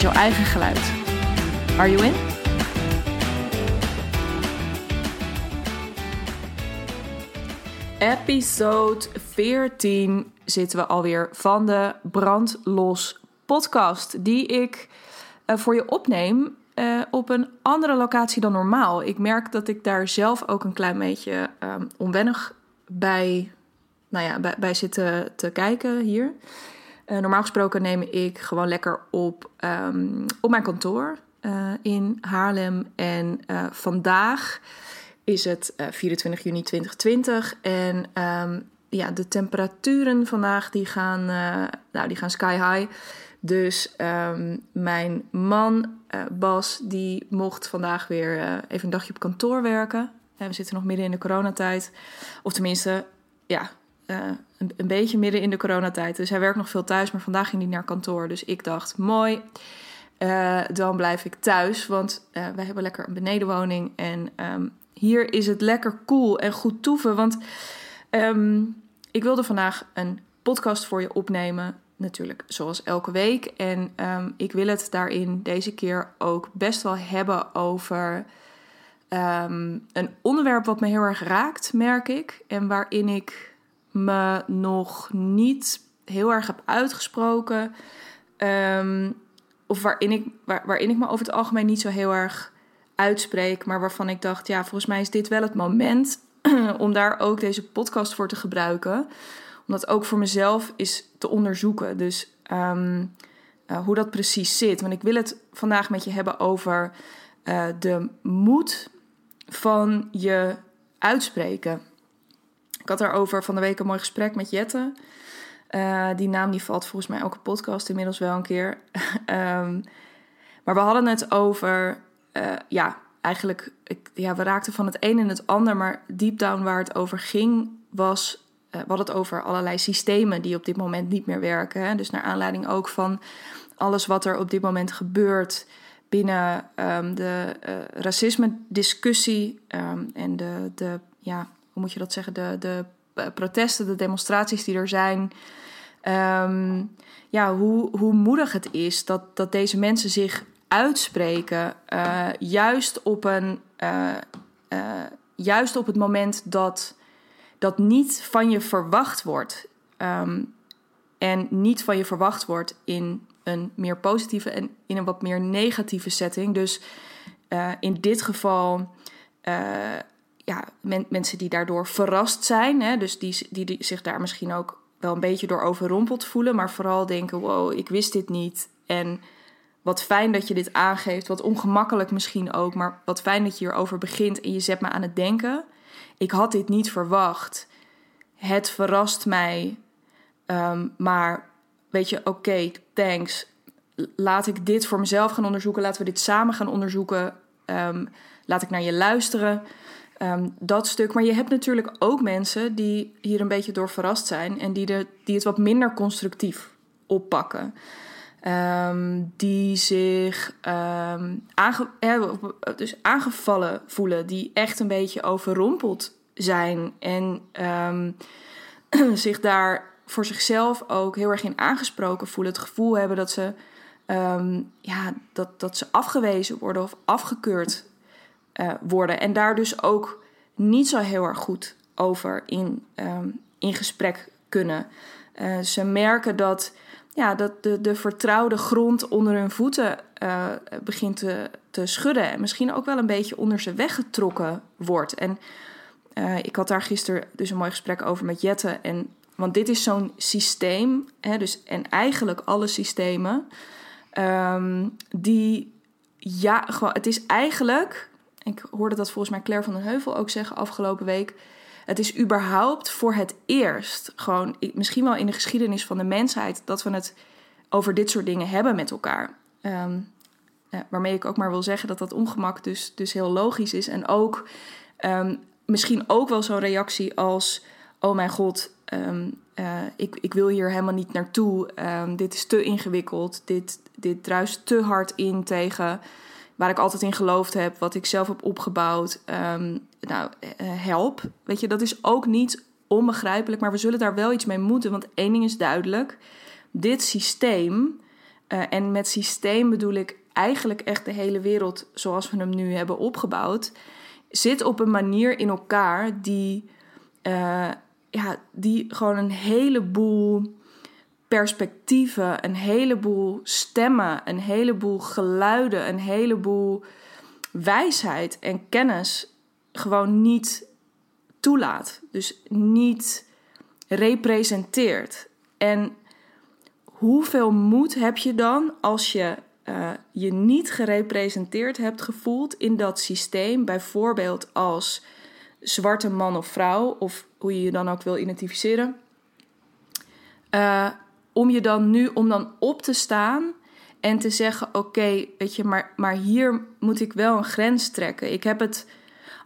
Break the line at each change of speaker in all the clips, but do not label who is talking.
jouw eigen geluid. Are you in? Episode 14 zitten we alweer van de Brandlos podcast. Die ik uh, voor je opneem uh, op een andere locatie dan normaal. Ik merk dat ik daar zelf ook een klein beetje um, onwennig bij, nou ja, bij, zit te kijken hier. Uh, normaal gesproken neem ik gewoon lekker op um, op mijn kantoor uh, in Haarlem. En uh, vandaag is het 24 juni 2020. En um, ja, de temperaturen vandaag die gaan, nou, die gaan sky high. Dus um, mijn man Bas, die mocht vandaag weer even een dagje op kantoor werken. we zitten nog midden in de coronatijd. Of tenminste, ja, een, beetje midden in de coronatijd. Dus hij werkt nog veel thuis, maar vandaag ging hij naar kantoor. Dus ik dacht, mooi, uh, dan blijf ik thuis. Want uh, wij hebben lekker een benedenwoning. En um, hier is het lekker cool en goed toeven. Want um, ik wilde vandaag een podcast voor je opnemen. Natuurlijk, zoals elke week. En um, ik wil het daarin deze keer ook best wel hebben over... Een onderwerp wat me heel erg raakt, merk ik. En waarin ik me nog niet heel erg heb uitgesproken. Um, of waarin ik, waar, waarin ik me over het algemeen niet zo heel erg uitspreek. Maar waarvan ik dacht, ja, volgens mij is dit wel het moment om daar ook deze podcast voor te gebruiken. Om dat ook voor mezelf is te onderzoeken. Dus um, uh, hoe dat precies zit. Want ik wil het vandaag met je hebben over uh, de moed van je uitspreken. Ik had daarover van de week een mooi gesprek met Jette. Uh, die naam die valt volgens mij een podcast inmiddels wel een keer. um, maar we hadden het over, uh, ja, eigenlijk, ik, ja, we raakten van het een in het ander. Maar deep down waar het over ging, was, uh, we hadden het over allerlei systemen die op dit moment niet meer werken. Dus naar aanleiding ook van alles wat er op dit moment gebeurt binnen um, de racisme-discussie um, en de, de ja, hoe moet je dat zeggen, de, de eh, protesten, de demonstraties die er zijn. Um, ja, hoe, hoe moedig het is dat, dat deze mensen zich uitspreken, uh, juist, op een, uh, juist op het moment dat dat niet van je verwacht wordt. Um, en niet van je verwacht wordt in een meer positieve en in een wat meer negatieve setting. Dus in dit geval ja, men, mensen die daardoor verrast zijn. Hè, dus die, die, die, zich daar misschien ook wel een beetje door overrompeld voelen. Maar vooral denken: wow, ik wist dit niet. En wat fijn dat je dit aangeeft. Wat ongemakkelijk misschien ook. Maar wat fijn dat je hierover begint en je zet me aan het denken. Ik had dit niet verwacht. Het verrast mij. Um, maar weet je, oké, thanks. Laat ik dit voor mezelf gaan onderzoeken. Laten we dit samen gaan onderzoeken. Um, laat ik naar je luisteren. Um, dat stuk. Maar je hebt natuurlijk ook mensen die hier een beetje door verrast zijn en die, de, die het wat minder constructief oppakken. Um, die zich aange, dus aangevallen voelen, die echt een beetje overrompeld zijn en zich daar voor zichzelf ook heel erg in aangesproken voelen. Het gevoel hebben dat ze, ja, dat, dat ze afgewezen worden of afgekeurd uh, worden. En daar dus ook niet zo heel erg goed over in, um, in gesprek kunnen. Uh, ze merken dat, ja, dat de, de vertrouwde grond onder hun voeten uh, begint te, te schudden. En misschien ook wel een beetje onder ze weggetrokken wordt. En ik had daar gisteren dus een mooi gesprek over met Jette. En, want dit is zo'n systeem, hè, dus, en eigenlijk alle systemen, um, die ja, gewoon, het is eigenlijk ik hoorde dat volgens mij Claire van den Heuvel ook zeggen afgelopen week. Het is überhaupt voor het eerst, gewoon misschien wel in de geschiedenis van de mensheid, dat we het over dit soort dingen hebben met elkaar. ehm, waarmee ik ook maar wil zeggen dat dat ongemak dus, dus heel logisch is. En ook ehm, misschien ook wel zo'n reactie als: Oh mijn god, ehm, ik, ik wil hier helemaal niet naartoe. dit is te ingewikkeld. Dit, dit druist te hard in tegen waar ik altijd in geloofd heb, wat ik zelf heb opgebouwd. nou, help. Weet je, dat is ook niet onbegrijpelijk, maar we zullen daar wel iets mee moeten. Want één ding is duidelijk: dit systeem, uh, en met systeem bedoel ik eigenlijk echt de hele wereld zoals we hem nu hebben opgebouwd, zit op een manier in elkaar die, uh, ja, die gewoon een heleboel perspectieven, een heleboel stemmen, een heleboel geluiden, een heleboel wijsheid en kennis gewoon niet toelaat. Dus niet representeert. En hoeveel moed heb je dan als je uh, je niet gerepresenteerd hebt gevoeld in dat systeem, bijvoorbeeld als zwarte man of vrouw, of hoe je je dan ook wil identificeren, uh, om je dan nu om dan op te staan en te zeggen: Oké, weet je, maar, maar hier moet ik wel een grens trekken. Ik heb het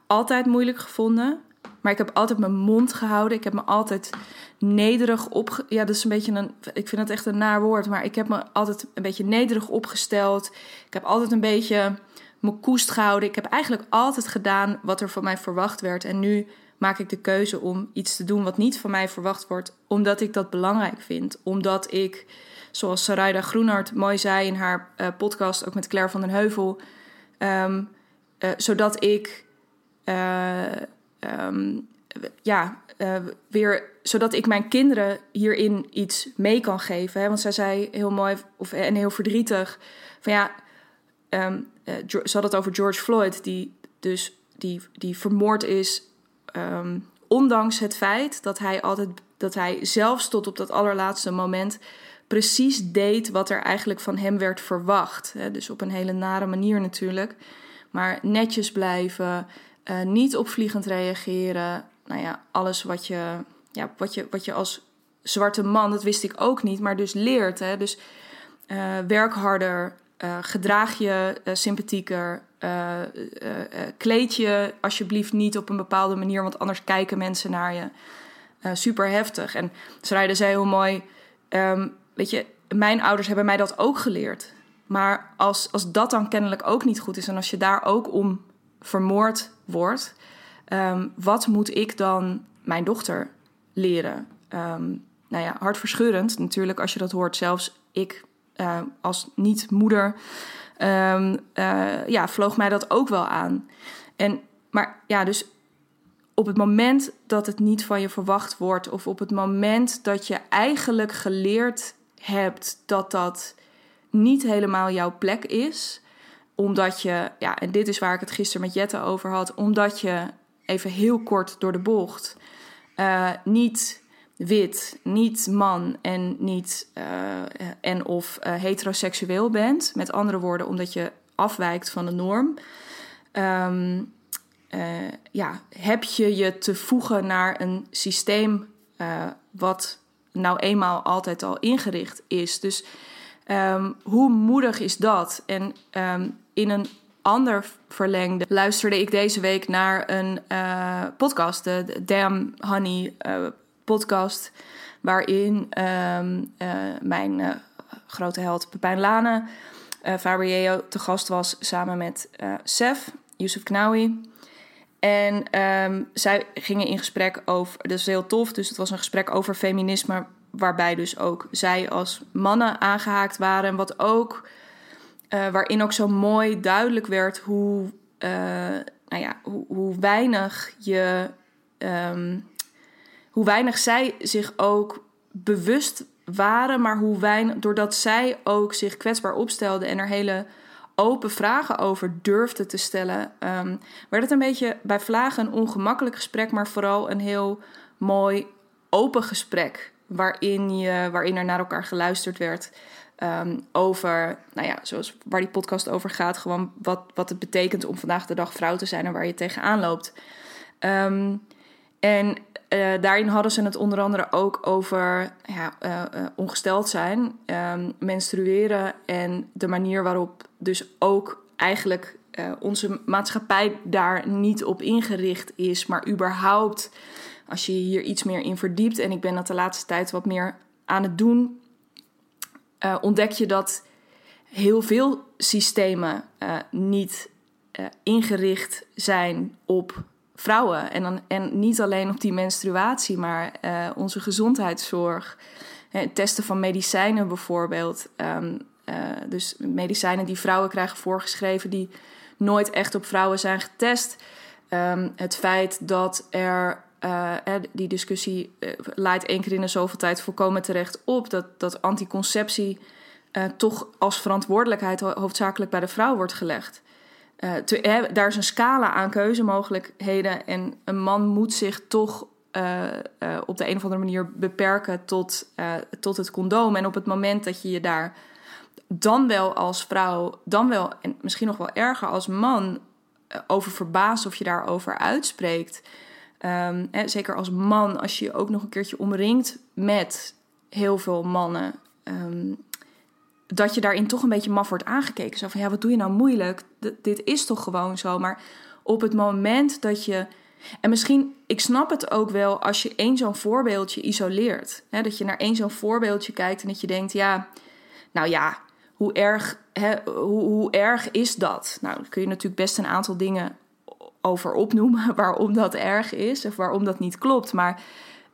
altijd moeilijk gevonden. Maar ik heb altijd mijn mond gehouden. Ik heb me altijd nederig op. Ja, dat is een beetje een. Ik vind het echt een naar woord. Maar ik heb me altijd een beetje nederig opgesteld. Ik heb altijd een beetje mijn koest gehouden. Ik heb eigenlijk altijd gedaan wat er van mij verwacht werd. En nu maak ik de keuze om iets te doen wat niet van mij verwacht wordt. Omdat ik dat belangrijk vind. Omdat ik, zoals Sarayda Groenhart mooi zei in haar uh, podcast, ook met Claire van den Heuvel. Um, uh, zodat ik. Uh, Ehm, ja, weer zodat ik mijn kinderen hierin iets mee kan geven. Hè? Want zij zei heel mooi of, en heel verdrietig van ja, um, uh, ze had het over George Floyd, die dus die, die vermoord is, um, ondanks het feit dat hij altijd dat hij zelfs tot op dat allerlaatste moment precies deed wat er eigenlijk van hem werd verwacht. Dus op een hele nare manier natuurlijk. Maar netjes blijven, uh, niet opvliegend reageren. Nou ja, alles wat je, ja, wat, je, wat je als zwarte man, dat wist ik ook niet, maar dus leert. Hè? Dus uh, werk harder, uh, gedraag je sympathieker, kleed je alsjeblieft niet op een bepaalde manier, want anders kijken mensen naar je. super heftig. En Schrijder zei heel mooi, um, weet je, mijn ouders hebben mij dat ook geleerd. Maar als, als dat dan kennelijk ook niet goed is en als je daar ook om vermoord wordt, um, wat moet ik dan mijn dochter leren? Um, nou ja, hartverscheurend natuurlijk als je dat hoort. Zelfs ik als niet-moeder, um, uh, ja, vloog mij dat ook wel aan. En, maar ja, dus op het moment dat het niet van je verwacht wordt, of op het moment dat je eigenlijk geleerd hebt dat dat niet helemaal jouw plek is, omdat je, ja, en dit is waar ik het gisteren met Jette over had, omdat je even heel kort door de bocht uh, niet wit, niet man en niet uh, en of uh, heteroseksueel bent. Met andere woorden, omdat je afwijkt van de norm. Um, ja, heb je je te voegen naar een systeem wat nou eenmaal altijd al ingericht is. Dus um, hoe moedig is dat? En um, in een ander verlengde luisterde ik deze week naar een podcast, de Damn Honey podcast, waarin um, uh, mijn grote held Pepijn Lane, uh, te gast was samen met Sef, Yusuf Knawi. En um, zij gingen in gesprek over, dat is heel tof, dus het was een gesprek over feminisme, waarbij dus ook zij als mannen aangehaakt waren. En wat ook waarin ook zo mooi duidelijk werd hoe, nou ja, hoe, hoe weinig je. Um, hoe weinig zij zich ook bewust waren, maar hoe weinig, doordat zij ook zich kwetsbaar opstelde en er hele open vragen over durfde te stellen, um, werd het een beetje bij Vlagen een ongemakkelijk gesprek, maar vooral een heel mooi open gesprek. Waarin, je, waarin er naar elkaar geluisterd werd. Um, over, nou ja, zoals waar die podcast over gaat, gewoon wat, wat het betekent om vandaag de dag vrouw te zijn en waar je tegenaan loopt. Um, en uh, daarin hadden ze het onder andere ook over ja, uh, ongesteld zijn, um, menstrueren en de manier waarop dus ook eigenlijk onze maatschappij daar niet op ingericht is, maar überhaupt als je hier iets meer in verdiept, en ik ben dat de laatste tijd wat meer aan het doen, ontdek je dat heel veel systemen niet ingericht zijn op vrouwen. En, dan, en niet alleen op die menstruatie, maar uh, onze gezondheidszorg. Het testen van medicijnen bijvoorbeeld. Um, uh, dus medicijnen die vrouwen krijgen voorgeschreven, die nooit echt op vrouwen zijn getest. Um, het feit dat er. Uh, die discussie leidt één keer in de zoveel tijd volkomen terecht op dat, dat anticonceptie toch als verantwoordelijkheid hoofdzakelijk bij de vrouw wordt gelegd. Te, daar is een scala aan keuzemogelijkheden en een man moet zich toch uh, uh, op de een of andere manier beperken tot, tot het condoom. En op het moment dat je je daar dan wel als vrouw, dan wel en misschien nog wel erger als man over verbaast of je daarover uitspreekt. Um, zeker als man, als je je ook nog een keertje omringt met heel veel mannen. Um, dat je daarin toch een beetje maf wordt aangekeken. Zo van, ja, wat doe je nou moeilijk? dit is toch gewoon zo. Maar op het moment dat je... En misschien, ik snap het ook wel als je één zo'n voorbeeldje isoleert. Hè, dat je naar één zo'n voorbeeldje kijkt en dat je denkt, ja, nou ja, hoe erg, hè, hoe, hoe erg is dat? Nou, dan kun je natuurlijk best een aantal dingen over opnoemen waarom dat erg is of waarom dat niet klopt. Maar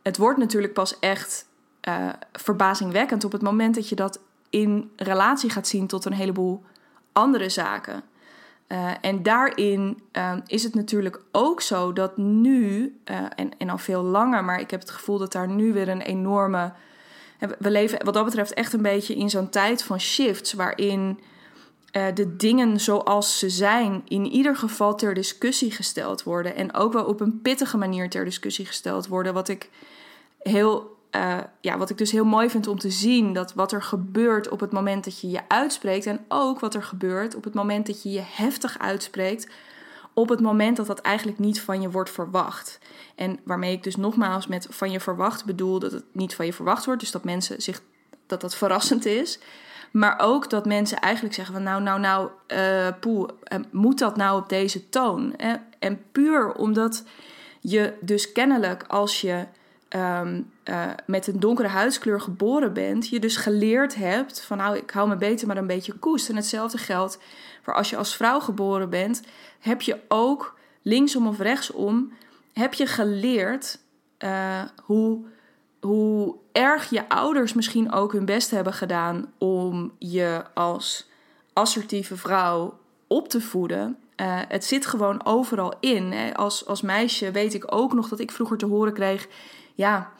het wordt natuurlijk pas echt uh, verbazingwekkend op het moment dat je dat in relatie gaat zien tot een heleboel andere zaken. Uh, en daarin uh, is het natuurlijk ook zo dat nu, uh, en, en al veel langer, maar ik heb het gevoel dat daar nu weer een enorme. We leven wat dat betreft echt een beetje in zo'n tijd van shifts, waarin de dingen zoals ze zijn in ieder geval ter discussie gesteld worden. En ook wel op een pittige manier ter discussie gesteld worden. Wat ik heel uh, ja, wat ik dus heel mooi vind om te zien, dat wat er gebeurt op het moment dat je je uitspreekt en ook wat er gebeurt op het moment dat je je heftig uitspreekt, op het moment dat dat eigenlijk niet van je wordt verwacht. En waarmee ik dus nogmaals met van je verwacht bedoel dat het niet van je verwacht wordt, dus dat mensen zich dat dat verrassend is. Maar ook dat mensen eigenlijk zeggen van nou, nou, nou, uh, moet dat nou op deze toon? En puur omdat je dus kennelijk als je um, uh, met een donkere huidskleur geboren bent, je dus geleerd hebt van nou, ik hou me beter maar een beetje koest. En hetzelfde geldt voor als je als vrouw geboren bent, heb je ook linksom of rechtsom, heb je geleerd uh, hoe, hoe erg je ouders misschien ook hun best hebben gedaan om je als assertieve vrouw op te voeden. Uh, het zit gewoon overal in. Als, als meisje weet ik ook nog dat ik vroeger te horen kreeg: ja,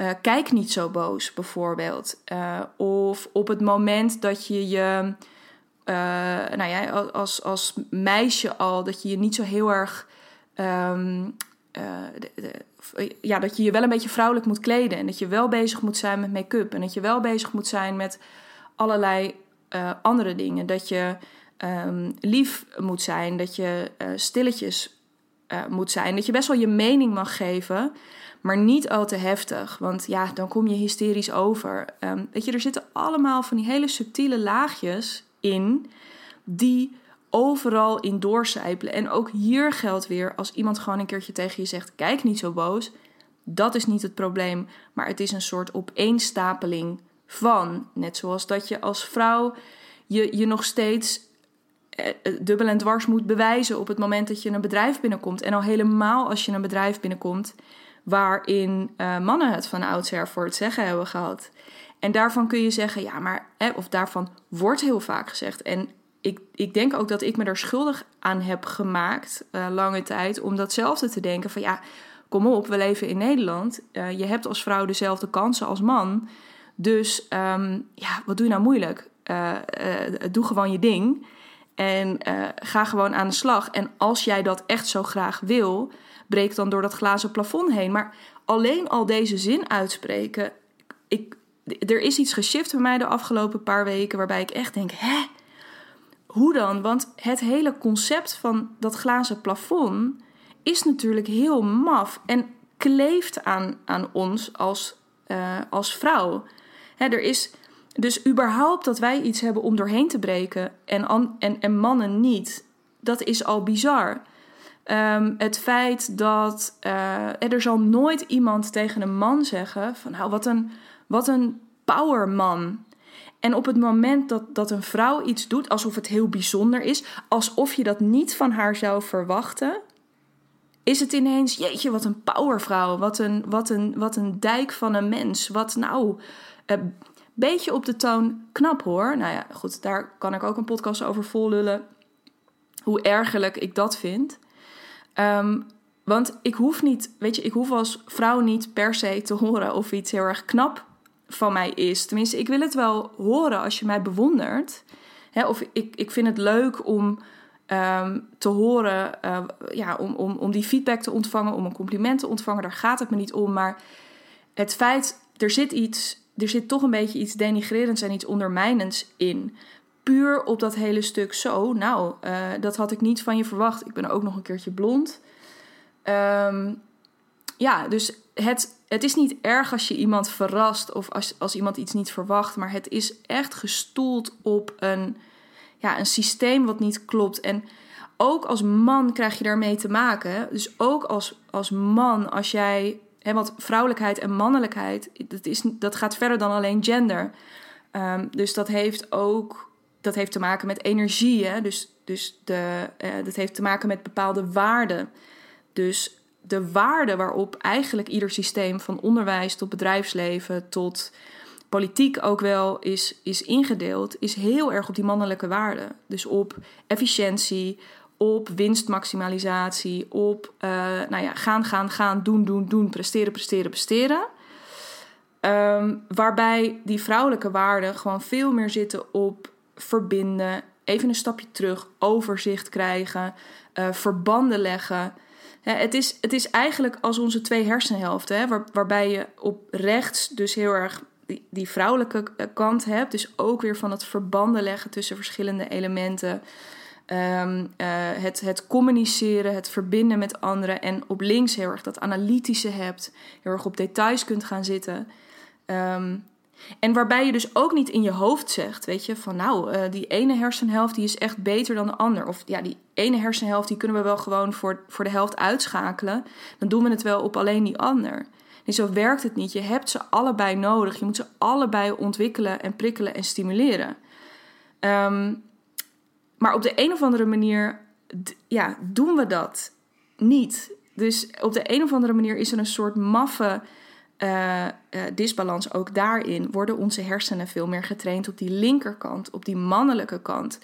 uh, kijk niet zo boos bijvoorbeeld. Uh, of op het moment dat je je, uh, nou ja, als, als meisje al, dat je je niet zo heel erg, um, de, ja, dat je je wel een beetje vrouwelijk moet kleden. En dat je wel bezig moet zijn met make-up. En dat je wel bezig moet zijn met allerlei andere dingen. Dat je um, lief moet zijn, dat je stilletjes moet zijn. Dat je best wel je mening mag geven maar niet al te heftig, want ja, dan kom je hysterisch over. Um, weet je, er zitten allemaal van die hele subtiele laagjes in die overal in doorcijpelen. En ook hier geldt weer, als iemand gewoon een keertje tegen je zegt: kijk niet zo boos, dat is niet het probleem, maar het is een soort opeenstapeling van. Net zoals dat je als vrouw je, je nog steeds eh, eh, dubbel en dwars moet bewijzen op het moment dat je een bedrijf binnenkomt. En al helemaal als je een bedrijf binnenkomt waarin uh, mannen het van oudsher voor het zeggen hebben gehad. En daarvan kun je zeggen, ja, maar, of daarvan wordt heel vaak gezegd. En ik, ik denk ook dat ik me daar schuldig aan heb gemaakt, uh, lange tijd, om datzelfde te denken: van ja, kom op, we leven in Nederland. Uh, je hebt als vrouw dezelfde kansen als man. Dus um, ja, wat doe je nou moeilijk? doe gewoon je ding. En ga gewoon aan de slag. En als jij dat echt zo graag wil, breek dan door dat glazen plafond heen. Maar alleen al deze zin uitspreken. Ik, er is iets geshift bij mij de afgelopen paar weken waarbij ik echt denk: hè? Hoe dan? Want het hele concept van dat glazen plafond is natuurlijk heel maf. En kleeft aan, aan ons als, uh, als vrouw. Hè, er is dus überhaupt dat wij iets hebben om doorheen te breken en, en, en mannen niet, dat is al bizar. Um, het feit dat uh, er zal nooit iemand tegen een man zeggen van nou wat een, wat een powerman. En op het moment dat, dat een vrouw iets doet alsof het heel bijzonder is, alsof je dat niet van haar zou verwachten, is het ineens, jeetje, wat een powervrouw, wat een, wat een, wat een dijk van een mens, wat nou, uh, beetje op de toon knap hoor. Nou ja, goed, daar kan ik ook een podcast over vollullen, hoe ergerlijk ik dat vind. Um, want ik hoef niet, weet je, ik hoef als vrouw niet per se te horen of iets heel erg knap van mij is. Tenminste, ik wil het wel horen als je mij bewondert. Of ik, ik vind het leuk om um, te horen, uh, ja, om, om, om die feedback te ontvangen, om een compliment te ontvangen. Daar gaat het me niet om. Maar het feit, er zit iets, er zit toch een beetje iets denigrerends en iets ondermijnends in. Puur op dat hele stuk zo. Nou, uh, dat had ik niet van je verwacht. Ik ben ook nog een keertje blond. Um, ja, dus het, het is niet erg als je iemand verrast of als, als iemand iets niet verwacht, maar het is echt gestoeld op een, ja, een systeem wat niet klopt. En ook als man krijg je daarmee te maken. Dus ook als, als man, als jij. Want vrouwelijkheid en mannelijkheid, dat, is, dat gaat verder dan alleen gender. Um, dus dat heeft ook dat heeft te maken met energie. Hè? Dus, dus de, uh, dat heeft te maken met bepaalde waarden. Dus de waarde waarop eigenlijk ieder systeem van onderwijs tot bedrijfsleven tot politiek ook wel is, is ingedeeld, is heel erg op die mannelijke waarden. Dus op efficiëntie, op winstmaximalisatie, op uh, nou ja, gaan, gaan, gaan, doen, doen, doen, presteren, presteren, presteren. Um, waarbij die vrouwelijke waarden gewoon veel meer zitten op verbinden, even een stapje terug, overzicht krijgen, uh, verbanden leggen het, is, het is eigenlijk als onze twee hersenhelften, hè, waar, waarbij je op rechts dus heel erg die, die, vrouwelijke eh, kant hebt. Dus ook weer van het verbanden leggen tussen verschillende elementen. Um, uh, het, het communiceren, het verbinden met anderen. En op links heel erg dat analytische hebt. Heel erg op details kunt gaan zitten. Um, en waarbij je dus ook niet in je hoofd zegt, weet je, van nou, uh, die ene hersenhelft die is echt beter dan de ander. Of ja, die ene hersenhelft die kunnen we wel gewoon voor, voor de helft uitschakelen. Dan doen we het wel op alleen die ander. Nee, zo werkt het niet. Je hebt ze allebei nodig. Je moet ze allebei ontwikkelen en prikkelen en stimuleren. Um, maar op de een of andere manier ja, doen we dat niet. Dus op de een of andere manier is er een soort maffe uh, disbalans ook daarin. Worden onze hersenen veel meer getraind op die linkerkant, op die mannelijke kant.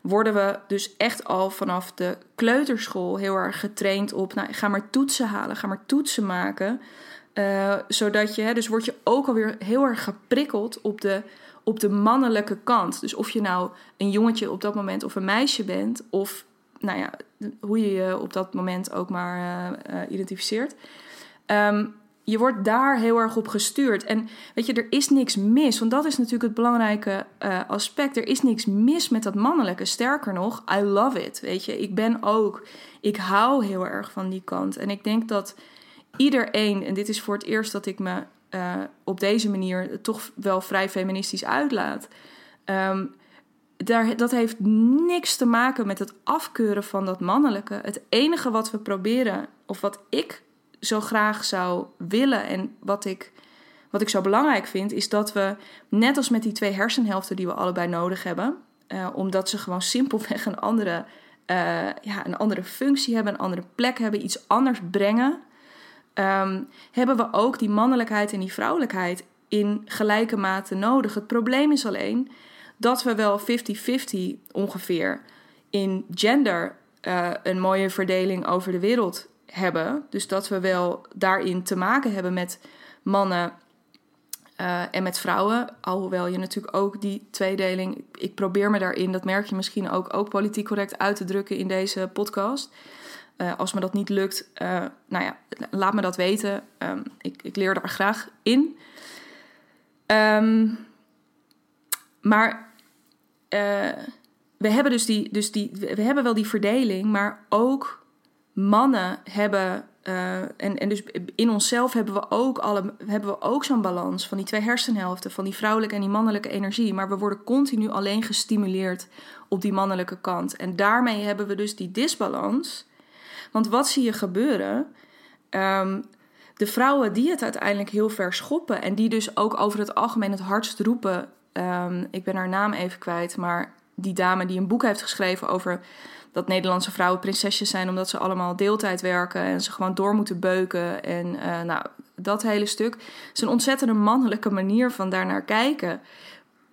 Worden we dus echt al vanaf de kleuterschool heel erg getraind op, nou, ga maar toetsen halen, ga maar toetsen maken. Uh, zodat je, dus word je ook alweer heel erg geprikkeld op de, op de mannelijke kant. Dus of je nou een jongetje op dat moment of een meisje bent, of nou ja, hoe je je op dat moment ook maar uh, identificeert. Um, je wordt daar heel erg op gestuurd. En weet je, er is niks mis. Want dat is natuurlijk het belangrijke aspect. Er is niks mis met dat mannelijke. Sterker nog, I love it. Weet je, ik ben ook. Ik hou heel erg van die kant. En ik denk dat iedereen, en dit is voor het eerst dat ik me uh, op deze manier toch wel vrij feministisch uitlaat. Um, daar, dat heeft niks te maken met het afkeuren van dat mannelijke. Het enige wat we proberen, of wat ik zo graag zou willen en wat ik, wat ik zo belangrijk vind, is dat we, net als met die twee hersenhelften die we allebei nodig hebben, uh, omdat ze gewoon simpelweg een andere, uh, ja, een andere functie hebben, een andere plek hebben, iets anders brengen, um, hebben we ook die mannelijkheid en die vrouwelijkheid in gelijke mate nodig. Het probleem is alleen dat we wel 50-50 ongeveer in gender uh, een mooie verdeling over de wereld hebben. Dus dat we wel daarin te maken hebben met mannen uh, en met vrouwen. Alhoewel je natuurlijk ook die tweedeling. Ik probeer me daarin, dat merk je misschien ook, ook politiek correct uit te drukken in deze podcast. Uh, als me dat niet lukt, uh, nou ja, laat me dat weten. Um, ik, ik, leer daar graag in. Um, maar we hebben dus die, dus die, we hebben wel die verdeling, maar ook mannen hebben, eh, en, en dus in onszelf hebben we ook, alle, hebben we ook zo'n balans van die twee hersenhelften, van die vrouwelijke en die mannelijke energie. Maar we worden continu alleen gestimuleerd op die mannelijke kant. En daarmee hebben we dus die disbalans. Want wat zie je gebeuren? Ehm, de vrouwen die het uiteindelijk heel ver schoppen en die dus ook over het algemeen het hardst roepen. Ehm, ik ben haar naam even kwijt, maar die dame die een boek heeft geschreven over dat Nederlandse vrouwen prinsesjes zijn omdat ze allemaal deeltijd werken en ze gewoon door moeten beuken. En uh, nou, dat hele stuk is een ontzettende mannelijke manier van daarnaar kijken.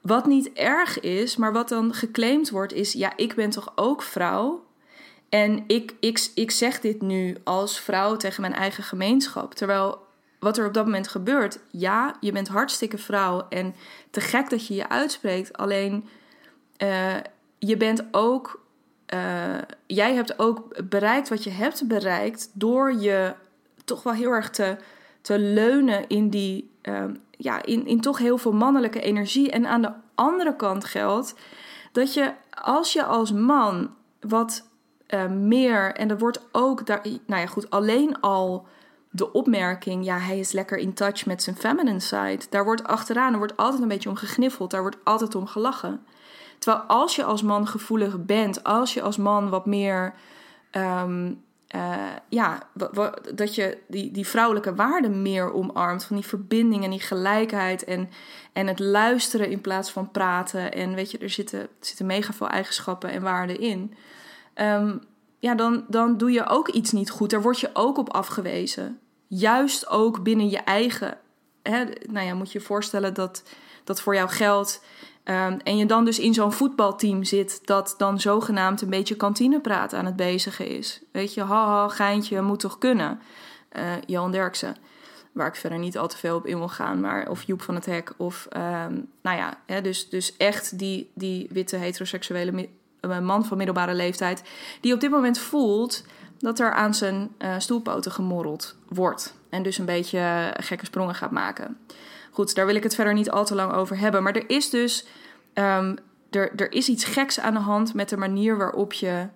Wat niet erg is, maar wat dan geclaimd wordt, is: ja, ik ben toch ook vrouw. En ik, ik, ik zeg dit nu als vrouw tegen mijn eigen gemeenschap. Terwijl wat er op dat moment gebeurt, ja, je bent hartstikke vrouw en te gek dat je je uitspreekt. Alleen uh, je bent ook, uh, jij hebt ook bereikt wat je hebt bereikt door je toch wel heel erg te, te leunen in die, uh, ja, in, in toch heel veel mannelijke energie. En aan de andere kant geldt dat je als je als man wat uh, meer. En er wordt ook daar, nou ja, goed, alleen al de opmerking, ja, hij is lekker in touch met zijn feminine side. Daar wordt achteraan, er wordt altijd een beetje om gegniffeld, daar wordt altijd om gelachen. Terwijl als je als man gevoelig bent, als je als man wat meer, um, uh, ja, dat je die, die vrouwelijke waarden meer omarmt, van die verbinding en die gelijkheid en, en het luisteren in plaats van praten. En weet je, er zitten, zitten mega veel eigenschappen en waarden in. Um, ja, dan, dan doe je ook iets niet goed. Daar word je ook op afgewezen. Juist ook binnen je eigen. Hè, nou ja, moet je je voorstellen dat dat voor jou geldt. Um, en je dan dus in zo'n voetbalteam zit dat dan zogenaamd een beetje kantinepraat aan het bezigen is. Weet je, haha, geintje, moet toch kunnen. Uh, Johan Derksen, waar ik verder niet al te veel op in wil gaan, maar of Joep van het Hek. Of, um, nou ja, hè, dus, dus echt die, die witte heteroseksuele een man van middelbare leeftijd, die op dit moment voelt dat er aan zijn uh, stoelpoten gemorreld wordt. En dus een beetje gekke sprongen gaat maken. Goed, daar wil ik het verder niet al te lang over hebben. Maar er is dus um, er, er is iets geks aan de hand met de manier waarop je.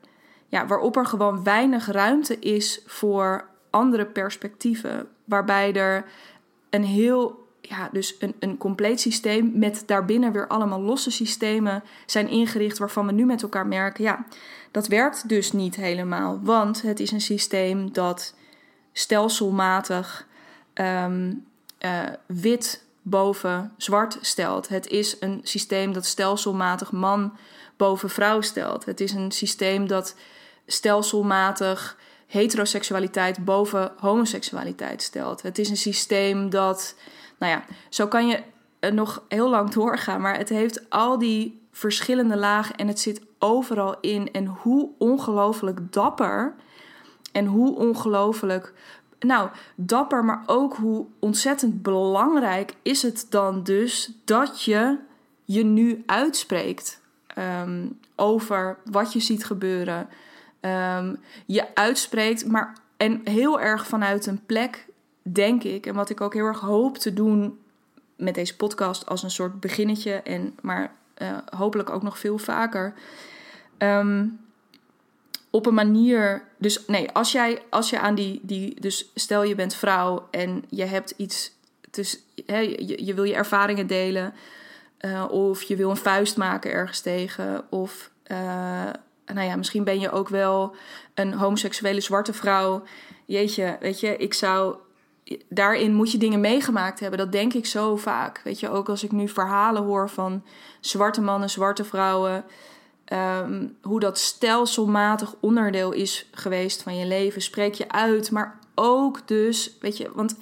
Ja, waarop er gewoon weinig ruimte is voor andere perspectieven. Waarbij er een heel ja, dus een, een compleet systeem met daarbinnen weer allemaal losse systemen zijn ingericht waarvan we nu met elkaar merken, ja, dat werkt dus niet helemaal. Want het is een systeem dat stelselmatig um, uh, wit boven zwart stelt. Het is een systeem dat stelselmatig man boven vrouw stelt. Het is een systeem dat stelselmatig heteroseksualiteit boven homoseksualiteit stelt. Het is een systeem dat nou ja, zo kan je nog heel lang doorgaan. Maar het heeft al die verschillende lagen en het zit overal in. En hoe ongelooflijk dapper en hoe ongelooflijk. Nou, dapper, maar ook hoe ontzettend belangrijk is het dan dus dat je je nu uitspreekt ehm, over wat je ziet gebeuren. Um, je uitspreekt, maar en heel erg vanuit een plek denk ik, en wat ik ook heel erg hoop te doen met deze podcast als een soort beginnetje, en, maar uh, hopelijk ook nog veel vaker. Um, op een manier. Dus nee, als jij als je aan die, die. Dus stel je bent vrouw en je hebt iets. Dus, je, je wil je ervaringen delen. Uh, of je wil een vuist maken ergens tegen. Of uh, nou ja, misschien ben je ook wel een homoseksuele zwarte vrouw. Jeetje, weet je, ik zou daarin moet je dingen meegemaakt hebben. Dat denk ik zo vaak. Weet je, ook als ik nu verhalen hoor van zwarte mannen, zwarte vrouwen. Ehm, hoe dat stelselmatig onderdeel is geweest van je leven. Spreek je uit, maar ook dus, weet je, want.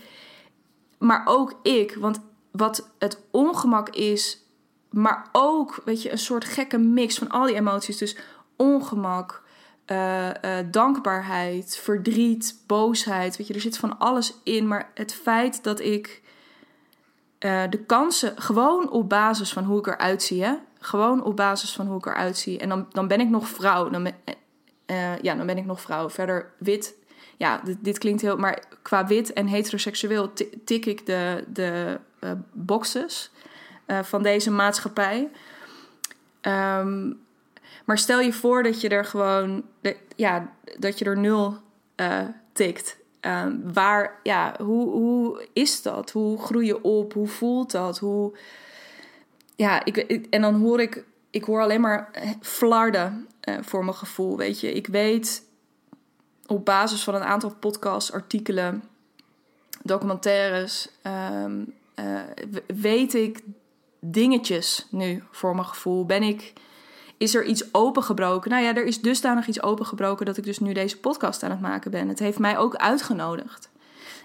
Maar ook ik, want wat het ongemak is, maar ook, weet je, een soort gekke mix van al die emoties. Dus ongemak, uh, uh, dankbaarheid, verdriet, boosheid. Weet je, er zit van alles in. Maar het feit dat ik uh, de kansen gewoon op basis van hoe ik eruit zie, hè? gewoon op basis van hoe ik eruit zie. En dan, dan ben ik nog vrouw. Dan ja, dan ben ik nog vrouw. Verder wit. Ja, dit, dit, klinkt heel. Maar qua wit en heteroseksueel tik ik de, de boxes van deze maatschappij. Um, maar stel je voor dat je er gewoon, ja, dat je er nul uh, tikt. Ehm, waar, ja, hoe, hoe is dat? Hoe groei je op? Hoe voelt dat? Hoe, ja, ik, en dan hoor ik, ik hoor alleen maar flarden uh, voor mijn gevoel, weet je. Ik weet op basis van een aantal podcasts, artikelen, documentaires, um, uh, weet ik dingetjes nu voor mijn gevoel. Ben ik, is er iets opengebroken? Nou ja, er is dusdanig iets opengebroken dat ik dus nu deze podcast aan het maken ben. Het heeft mij ook uitgenodigd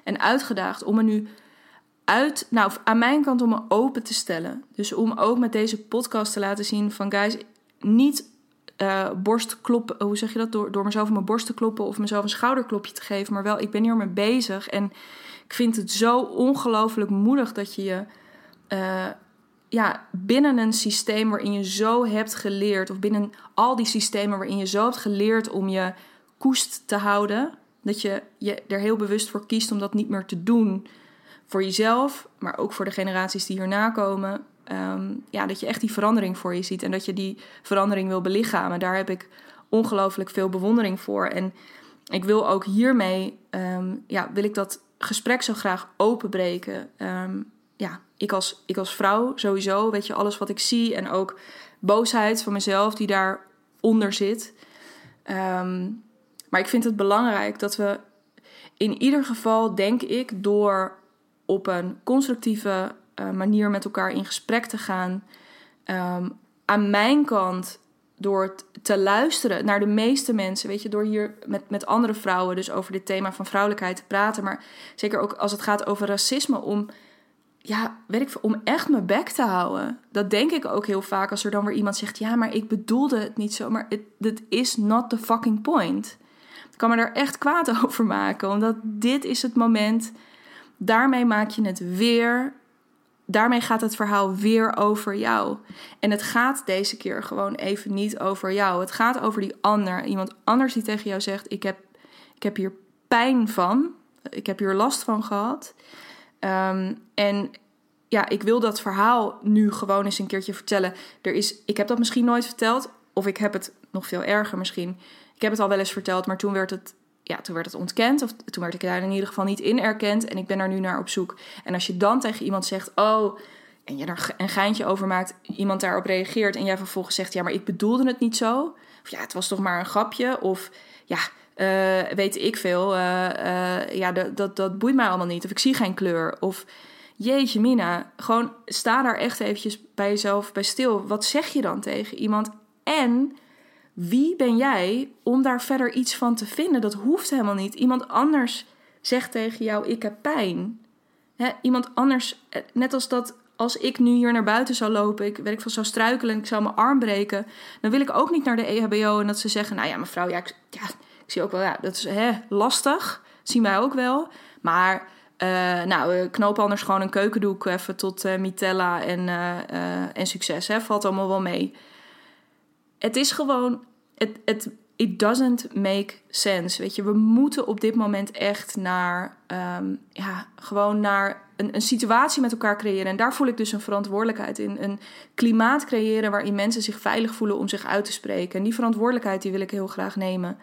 en uitgedaagd om me nu uit, nou aan mijn kant om me open te stellen. Dus om ook met deze podcast te laten zien van guys, niet uh, borst kloppen, hoe zeg je dat? Door, door mezelf mijn borst te kloppen of mezelf een schouderklopje te geven. Maar wel, ik ben hier mee bezig. En ik vind het zo ongelooflijk moedig dat je je uh, ja, binnen een systeem waarin je zo hebt geleerd, of binnen al die systemen waarin je zo hebt geleerd om je koest te houden, dat je, je er heel bewust voor kiest om dat niet meer te doen. Voor jezelf, maar ook voor de generaties die hierna komen. Um, ja, dat je echt die verandering voor je ziet en dat je die verandering wil belichamen. Daar heb ik ongelooflijk veel bewondering voor. En ik wil ook hiermee, um, ja, wil ik dat gesprek zo graag openbreken. Um, ja, ik als, ik als vrouw sowieso, weet je, alles wat ik zie en ook boosheid van mezelf die daaronder zit. Um, maar ik vind het belangrijk dat we in ieder geval, denk ik, door op een constructieve uh, manier met elkaar in gesprek te gaan, um, aan mijn kant door te luisteren naar de meeste mensen, weet je, door hier met, met andere vrouwen dus over dit thema van vrouwelijkheid te praten, maar zeker ook als het gaat over racisme, om ja, weet ik om echt mijn bek te houden. Dat denk ik ook heel vaak als er dan weer iemand zegt: Ja, maar ik bedoelde het niet zo. Maar het is not the fucking point. Ik kan me er echt kwaad over maken, omdat dit is het moment. Daarmee maak je het weer. Daarmee gaat het verhaal weer over jou. En het gaat deze keer gewoon even niet over jou. Het gaat over die ander. Iemand anders die tegen jou zegt: Ik heb, ik heb hier pijn van. Ik heb hier last van gehad. Um, en ja, ik wil dat verhaal nu gewoon eens een keertje vertellen. Er is, ik heb dat misschien nooit verteld, of ik heb het nog veel erger misschien. Ik heb het al wel eens verteld, maar toen werd het, ja, toen werd het ontkend. Of toen werd ik daar in ieder geval niet in erkend. En ik ben er nu naar op zoek. En als je dan tegen iemand zegt, oh, en je er een geintje over maakt, iemand daarop reageert en jij vervolgens zegt, ja, maar ik bedoelde het niet zo. Of ja, het was toch maar een grapje. Of ja, uh, weet ik veel. Uh, uh, ja, dat, dat, boeit mij allemaal niet. Of ik zie geen kleur. Of jeetje mina, gewoon sta daar echt eventjes bij jezelf bij stil. Wat zeg je dan tegen iemand? En wie ben jij om daar verder iets van te vinden? Dat hoeft helemaal niet. Iemand anders zegt tegen jou: Ik heb pijn. iemand anders, net als dat als ik nu hier naar buiten zou lopen, ik weet ik veel, zou struikelen en ik zou mijn arm breken, dan wil ik ook niet naar de EHBO en dat ze zeggen: Nou ja, mevrouw, ja, ik, ja, ik zie ook wel, ja, dat is hè, lastig. Dat zien ook wel. Maar uh, nou, knoop anders gewoon een keukendoek even tot uh, mitella en, en succes. Hè? Valt allemaal wel mee. Het is gewoon, het, het, it doesn't make sense. Weet je, we moeten op dit moment echt naar, um, ja, gewoon naar een, een situatie met elkaar creëren. En daar voel ik dus een verantwoordelijkheid in. Een klimaat creëren waarin mensen zich veilig voelen om zich uit te spreken. En die verantwoordelijkheid die wil ik heel graag nemen.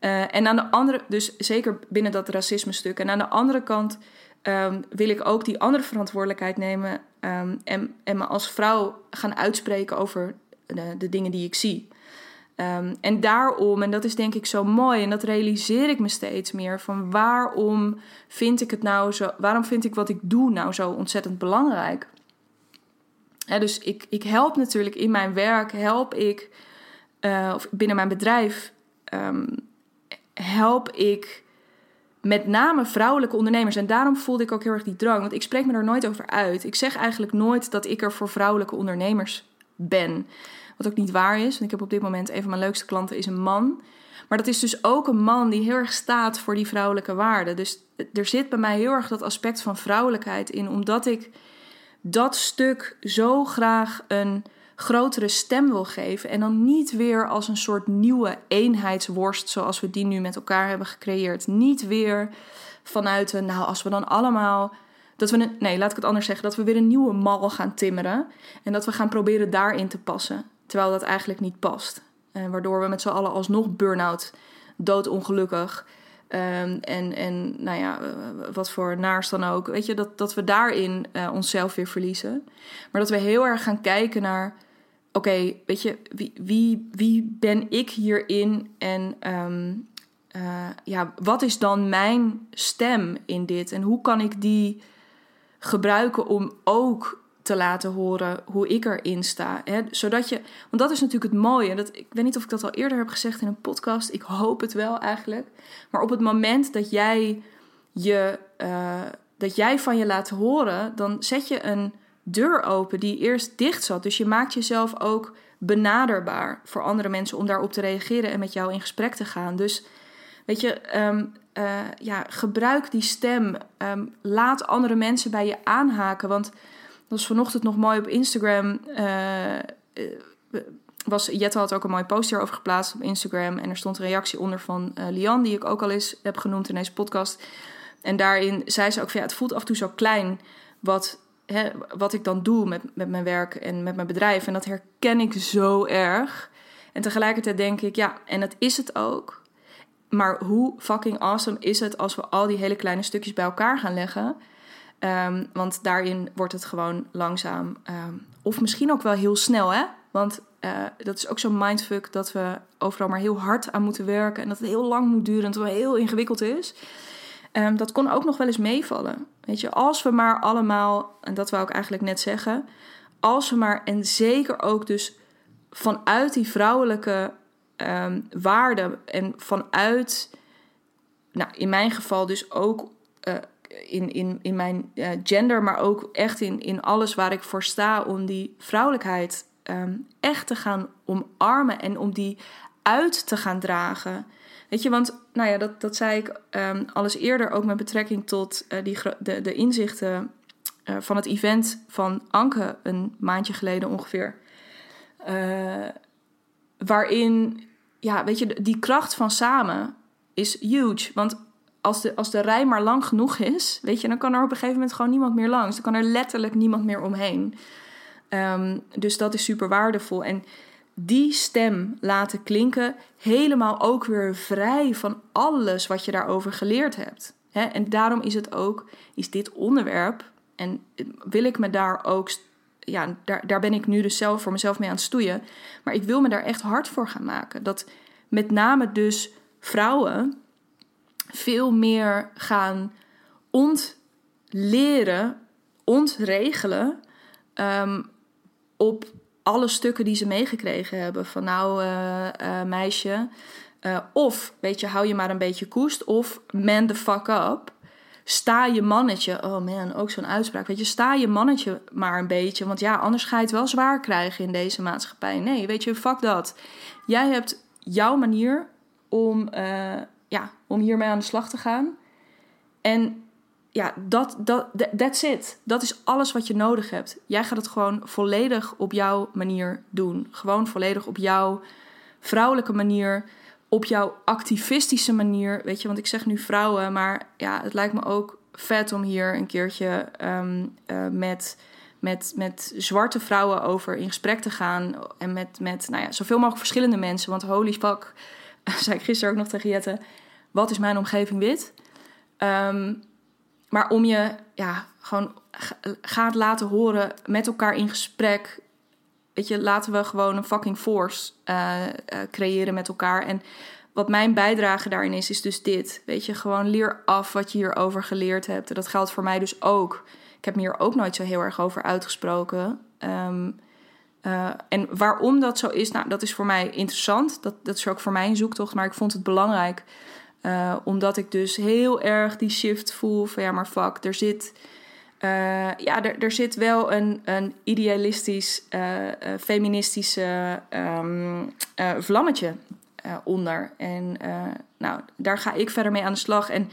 Uh, en aan de andere, dus zeker binnen dat racisme stuk. En aan de andere kant um, wil ik ook die andere verantwoordelijkheid nemen um, en, en me als vrouw gaan uitspreken over de, de dingen die ik zie. Um, en daarom, en dat is denk ik zo mooi, en dat realiseer ik me steeds meer, van waarom vind ik het nou zo, waarom vind ik wat ik doe nou zo ontzettend belangrijk? Dus ik, ik help natuurlijk in mijn werk, help ik, uh, of binnen mijn bedrijf, help ik met name vrouwelijke ondernemers. En daarom voelde ik ook heel erg die drang. Want ik spreek me daar nooit over uit. Ik zeg eigenlijk nooit dat ik er voor vrouwelijke ondernemers ben. Wat ook niet waar is. Want ik heb op dit moment een van mijn leukste klanten is een man. Maar dat is dus ook een man die heel erg staat voor die vrouwelijke waarden. Dus er zit bij mij heel erg dat aspect van vrouwelijkheid in. Omdat ik dat stuk zo graag een grotere stem wil geven. En dan niet weer als een soort nieuwe eenheidsworst zoals we die nu met elkaar hebben gecreëerd. Niet weer vanuit een, nou als we dan allemaal. Dat we een, nee, laat ik het anders zeggen. Dat we weer een nieuwe mal gaan timmeren. En dat we gaan proberen daarin te passen. Terwijl dat eigenlijk niet past. En waardoor we met z'n allen alsnog burn-out, doodongelukkig, Ehm, en, en nou ja, wat voor naars dan ook. Weet je, dat, dat we daarin uh, onszelf weer verliezen. Maar dat we heel erg gaan kijken naar oké, weet je, wie, wie, wie ben ik hierin en ehm, eh, ja, wat is dan mijn stem in dit en hoe kan ik die gebruiken om ook te laten horen hoe ik erin sta. Hè? Zodat je, want dat is natuurlijk het mooie. Dat, ik weet niet of ik dat al eerder heb gezegd in een podcast. Ik hoop het wel eigenlijk. Maar op het moment dat jij je, uh, dat jij van je laat horen, dan zet je een deur open die eerst dicht zat. Dus je maakt jezelf ook benaderbaar voor andere mensen om daarop te reageren en met jou in gesprek te gaan. Dus weet je, ehm, eh, ja, gebruik die stem. Ehm, laat andere mensen bij je aanhaken. Want dat was vanochtend nog mooi op Instagram. Uh, was, Jette had ook een mooi poster over geplaatst op Instagram. En er stond een reactie onder van Lian, die ik ook al eens heb genoemd in deze podcast. En daarin zei ze ook van ja, het voelt af en toe zo klein wat wat ik dan doe met, met mijn werk en met mijn bedrijf. En dat herken ik zo erg. En tegelijkertijd denk ik, ja, en dat is het ook. Maar hoe fucking awesome is het als we al die hele kleine stukjes bij elkaar gaan leggen? Ehm, want daarin wordt het gewoon langzaam. Ehm, of misschien ook wel heel snel, hè? Want uh, dat is ook zo'n mindfuck dat we overal maar heel hard aan moeten werken. En dat het heel lang moet duren en dat het heel ingewikkeld is. Um, dat kon ook nog wel eens meevallen. Weet je, als we maar allemaal, en dat wou ik eigenlijk net zeggen, als we maar, en zeker ook dus vanuit die vrouwelijke um, waarden en vanuit, nou in mijn geval dus ook uh, in, in, in mijn uh, gender, maar ook echt in, in alles waar ik voor sta, om die vrouwelijkheid um, echt te gaan omarmen en om die uit te gaan dragen. Weet je, want nou ja, dat, dat zei ik um, alles eerder ook met betrekking tot uh, die, de, de inzichten uh, van het event van Anke een maandje geleden ongeveer. Uh, waarin, ja, weet je, die kracht van samen is huge. Want als de, als de rij maar lang genoeg is, weet je, dan kan er op een gegeven moment gewoon niemand meer langs. Dan kan er letterlijk niemand meer omheen. Um, dus dat is super waardevol. En die stem laten klinken, helemaal ook weer vrij van alles wat je daarover geleerd hebt. En daarom is het ook, is dit onderwerp, en wil ik me daar ook, ja, daar, daar ben ik nu dus zelf voor mezelf mee aan het stoeien, maar ik wil me daar echt hard voor gaan maken. Dat met name dus vrouwen veel meer gaan ontleren, ontregelen um, op alle stukken die ze meegekregen hebben. Van nou, uh, uh, meisje. Uh, of, weet je, hou je maar een beetje koest. Of man the fuck up. Sta je mannetje. Oh man, ook zo'n uitspraak. Weet je, sta je mannetje maar een beetje. Want ja, anders ga je het wel zwaar krijgen in deze maatschappij. Nee, weet je, fuck dat. Jij hebt jouw manier om, ja, om hiermee aan de slag te gaan. En ja, dat, dat, that's it. Dat is alles wat je nodig hebt. Jij gaat het gewoon volledig op jouw manier doen. Gewoon volledig op jouw vrouwelijke manier. Op jouw activistische manier. Weet je, want ik zeg nu vrouwen, maar ja, het lijkt me ook vet om hier een keertje um, uh, met, met, met zwarte vrouwen over in gesprek te gaan. En met, met nou ja, zoveel mogelijk verschillende mensen. Want holy fuck, zei ik gisteren ook nog tegen Jette. Wat is mijn omgeving wit? Um, maar om je ja, gewoon gaat laten horen met elkaar in gesprek. Weet je, laten we gewoon een fucking force uh, uh, creëren met elkaar. En wat mijn bijdrage daarin is, is dus dit. Weet je, gewoon leer af wat je hierover geleerd hebt. En dat geldt voor mij dus ook. Ik heb me hier ook nooit zo heel erg over uitgesproken. Um, uh, en waarom dat zo is, nou, dat is voor mij interessant. Dat, dat is ook voor mij een zoektocht. Maar ik vond het belangrijk uh, omdat ik dus heel erg die shift voel van ja, maar fuck, er zit, uh, ja, er, er zit wel een, een idealistisch, uh, feministische um, vlammetje onder. En nou, daar ga ik verder mee aan de slag. En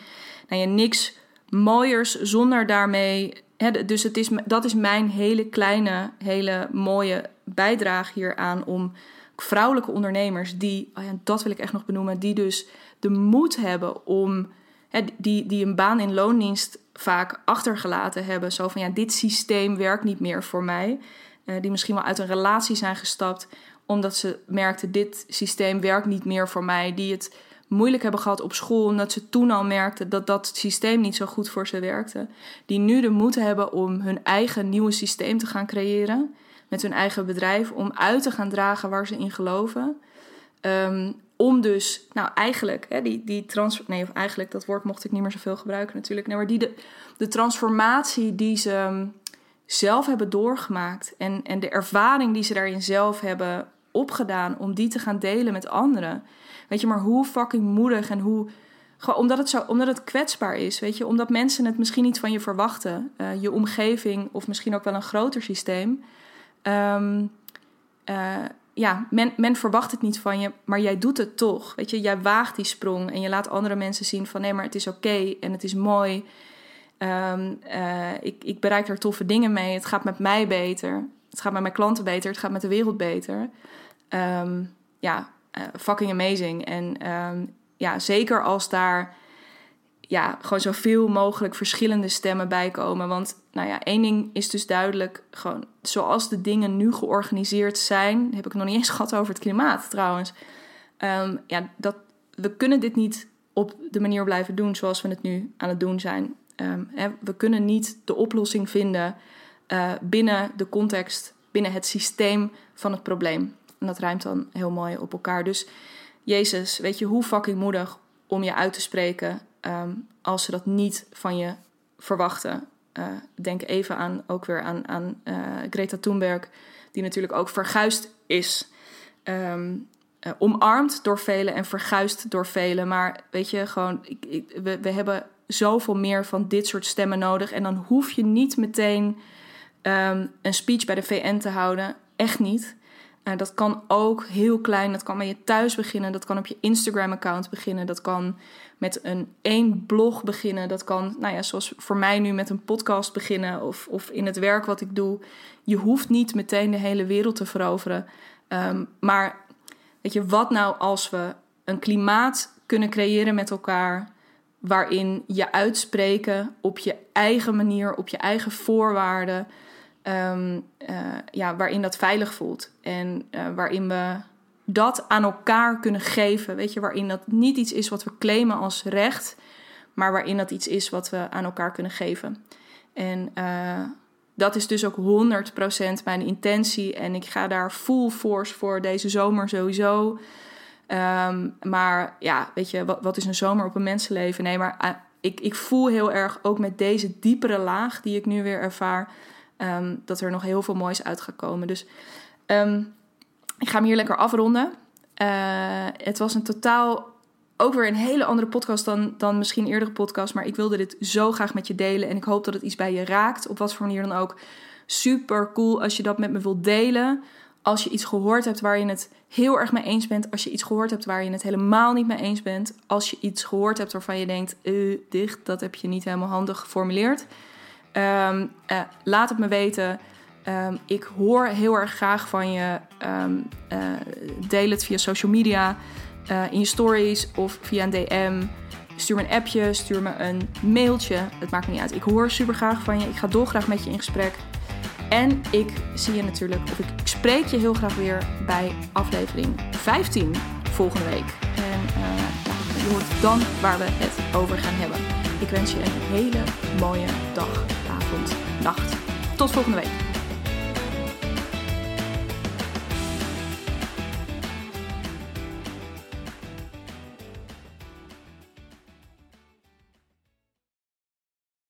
nou niks mooiers zonder daarmee. Hè, dus het is, dat is mijn hele kleine, hele mooie bijdrage hieraan om vrouwelijke ondernemers die, oh ja, dat wil ik echt nog benoemen, die dus de moed hebben om, hè, die, die een baan in loondienst vaak achtergelaten hebben. Zo van ja, dit systeem werkt niet meer voor mij. Uh, die misschien wel uit een relatie zijn gestapt omdat ze merkten: dit systeem werkt niet meer voor mij. Die het moeilijk hebben gehad op school, omdat ze toen al merkten dat dat systeem niet zo goed voor ze werkte. Die nu de moed hebben om hun eigen nieuwe systeem te gaan creëren. Met hun eigen bedrijf, om uit te gaan dragen waar ze in geloven. Ehm, om dus, nou eigenlijk, hè, die, die transfer. Nee, of eigenlijk, dat woord mocht ik niet meer zoveel gebruiken natuurlijk. Nee, maar die de, de transformatie die ze ehm, zelf hebben doorgemaakt. En, en de ervaring die ze daarin zelf hebben opgedaan. om die te gaan delen met anderen. Weet je, maar hoe fucking moedig en hoe. Gewoon omdat het, zo, omdat het kwetsbaar is, weet je. Omdat mensen het misschien niet van je verwachten. Uh, je omgeving of misschien ook wel een groter systeem. Um, uh, ja, men, men verwacht het niet van je, maar jij doet het toch. Weet je, jij waagt die sprong en je laat andere mensen zien van nee, maar het is oké en het is mooi. Um, uh, ik, ik bereik er toffe dingen mee. Het gaat met mij beter. Het gaat met mijn klanten beter. Het gaat met de wereld beter. Um, ja, uh, fucking amazing. En ja, zeker als daar ja, gewoon zoveel mogelijk verschillende stemmen bij komen. Want nou ja, één ding is dus duidelijk. Gewoon zoals de dingen nu georganiseerd zijn. Heb ik nog niet eens gehad over het klimaat trouwens. Um, ja, dat, we kunnen dit niet op de manier blijven doen zoals we het nu aan het doen zijn. Um, hè, we kunnen niet de oplossing vinden uh, binnen de context, binnen het systeem van het probleem. En dat ruimt dan heel mooi op elkaar. Dus Jezus, weet je hoe fucking moedig om je uit te spreken um, als ze dat niet van je verwachten. Uh, denk even aan, ook weer aan, aan uh, Greta Thunberg, die natuurlijk ook verguisd is. Um, uh, omarmd door velen en verguisd door velen. Maar weet je, gewoon, ik, ik, we, we hebben zoveel meer van dit soort stemmen nodig. En dan hoef je niet meteen um, een speech bij de VN te houden. Echt niet. Uh, dat kan ook heel klein. Dat kan bij je thuis beginnen. Dat kan op je Instagram-account beginnen. Dat kan met een één blog beginnen. Dat kan, nou ja, zoals voor mij nu met een podcast beginnen. Of, of in het werk wat ik doe. Je hoeft niet meteen de hele wereld te veroveren. Um, maar weet je, wat nou als we een klimaat kunnen creëren met elkaar. Waarin je uitspreken op je eigen manier, op je eigen voorwaarden. Um, uh, ja, waarin dat veilig voelt. En uh, waarin we dat aan elkaar kunnen geven. Weet je, waarin dat niet iets is wat we claimen als recht, maar waarin dat iets is wat we aan elkaar kunnen geven. En uh, dat is dus ook 100% mijn intentie. En ik ga daar full force voor deze zomer sowieso. Um, maar ja, weet je, wat, is een zomer op een mensenleven? Nee, maar ik, ik voel heel erg ook met deze diepere laag die ik nu weer ervaar, um, dat er nog heel veel moois uit gaat komen. Dus um, ik ga hem hier lekker afronden. Uh, het was een totaal ook weer een hele andere podcast dan, dan misschien eerdere podcast. Maar ik wilde dit zo graag met je delen. En ik hoop dat het iets bij je raakt. Op wat voor manier dan ook. Super cool als je dat met me wilt delen. Als je iets gehoord hebt waar je het heel erg mee eens bent. Als je iets gehoord hebt waar je het helemaal niet mee eens bent. Als je iets gehoord hebt waarvan je denkt: uh, dicht, dat heb je niet helemaal handig geformuleerd. Um, uh, laat het me weten. Um, ik hoor heel erg graag van je. Um, uh, deel het via social media, uh, in je stories of via een DM. Stuur me een appje, stuur me een mailtje. Het maakt me niet uit. Ik hoor super graag van je. Ik ga dolgraag met je in gesprek. En ik zie je natuurlijk, of ik, ik spreek je heel graag weer bij aflevering 15 volgende week. En je hoort dan waar we het over gaan hebben. Ik wens je een hele mooie dag, nacht. Tot volgende week.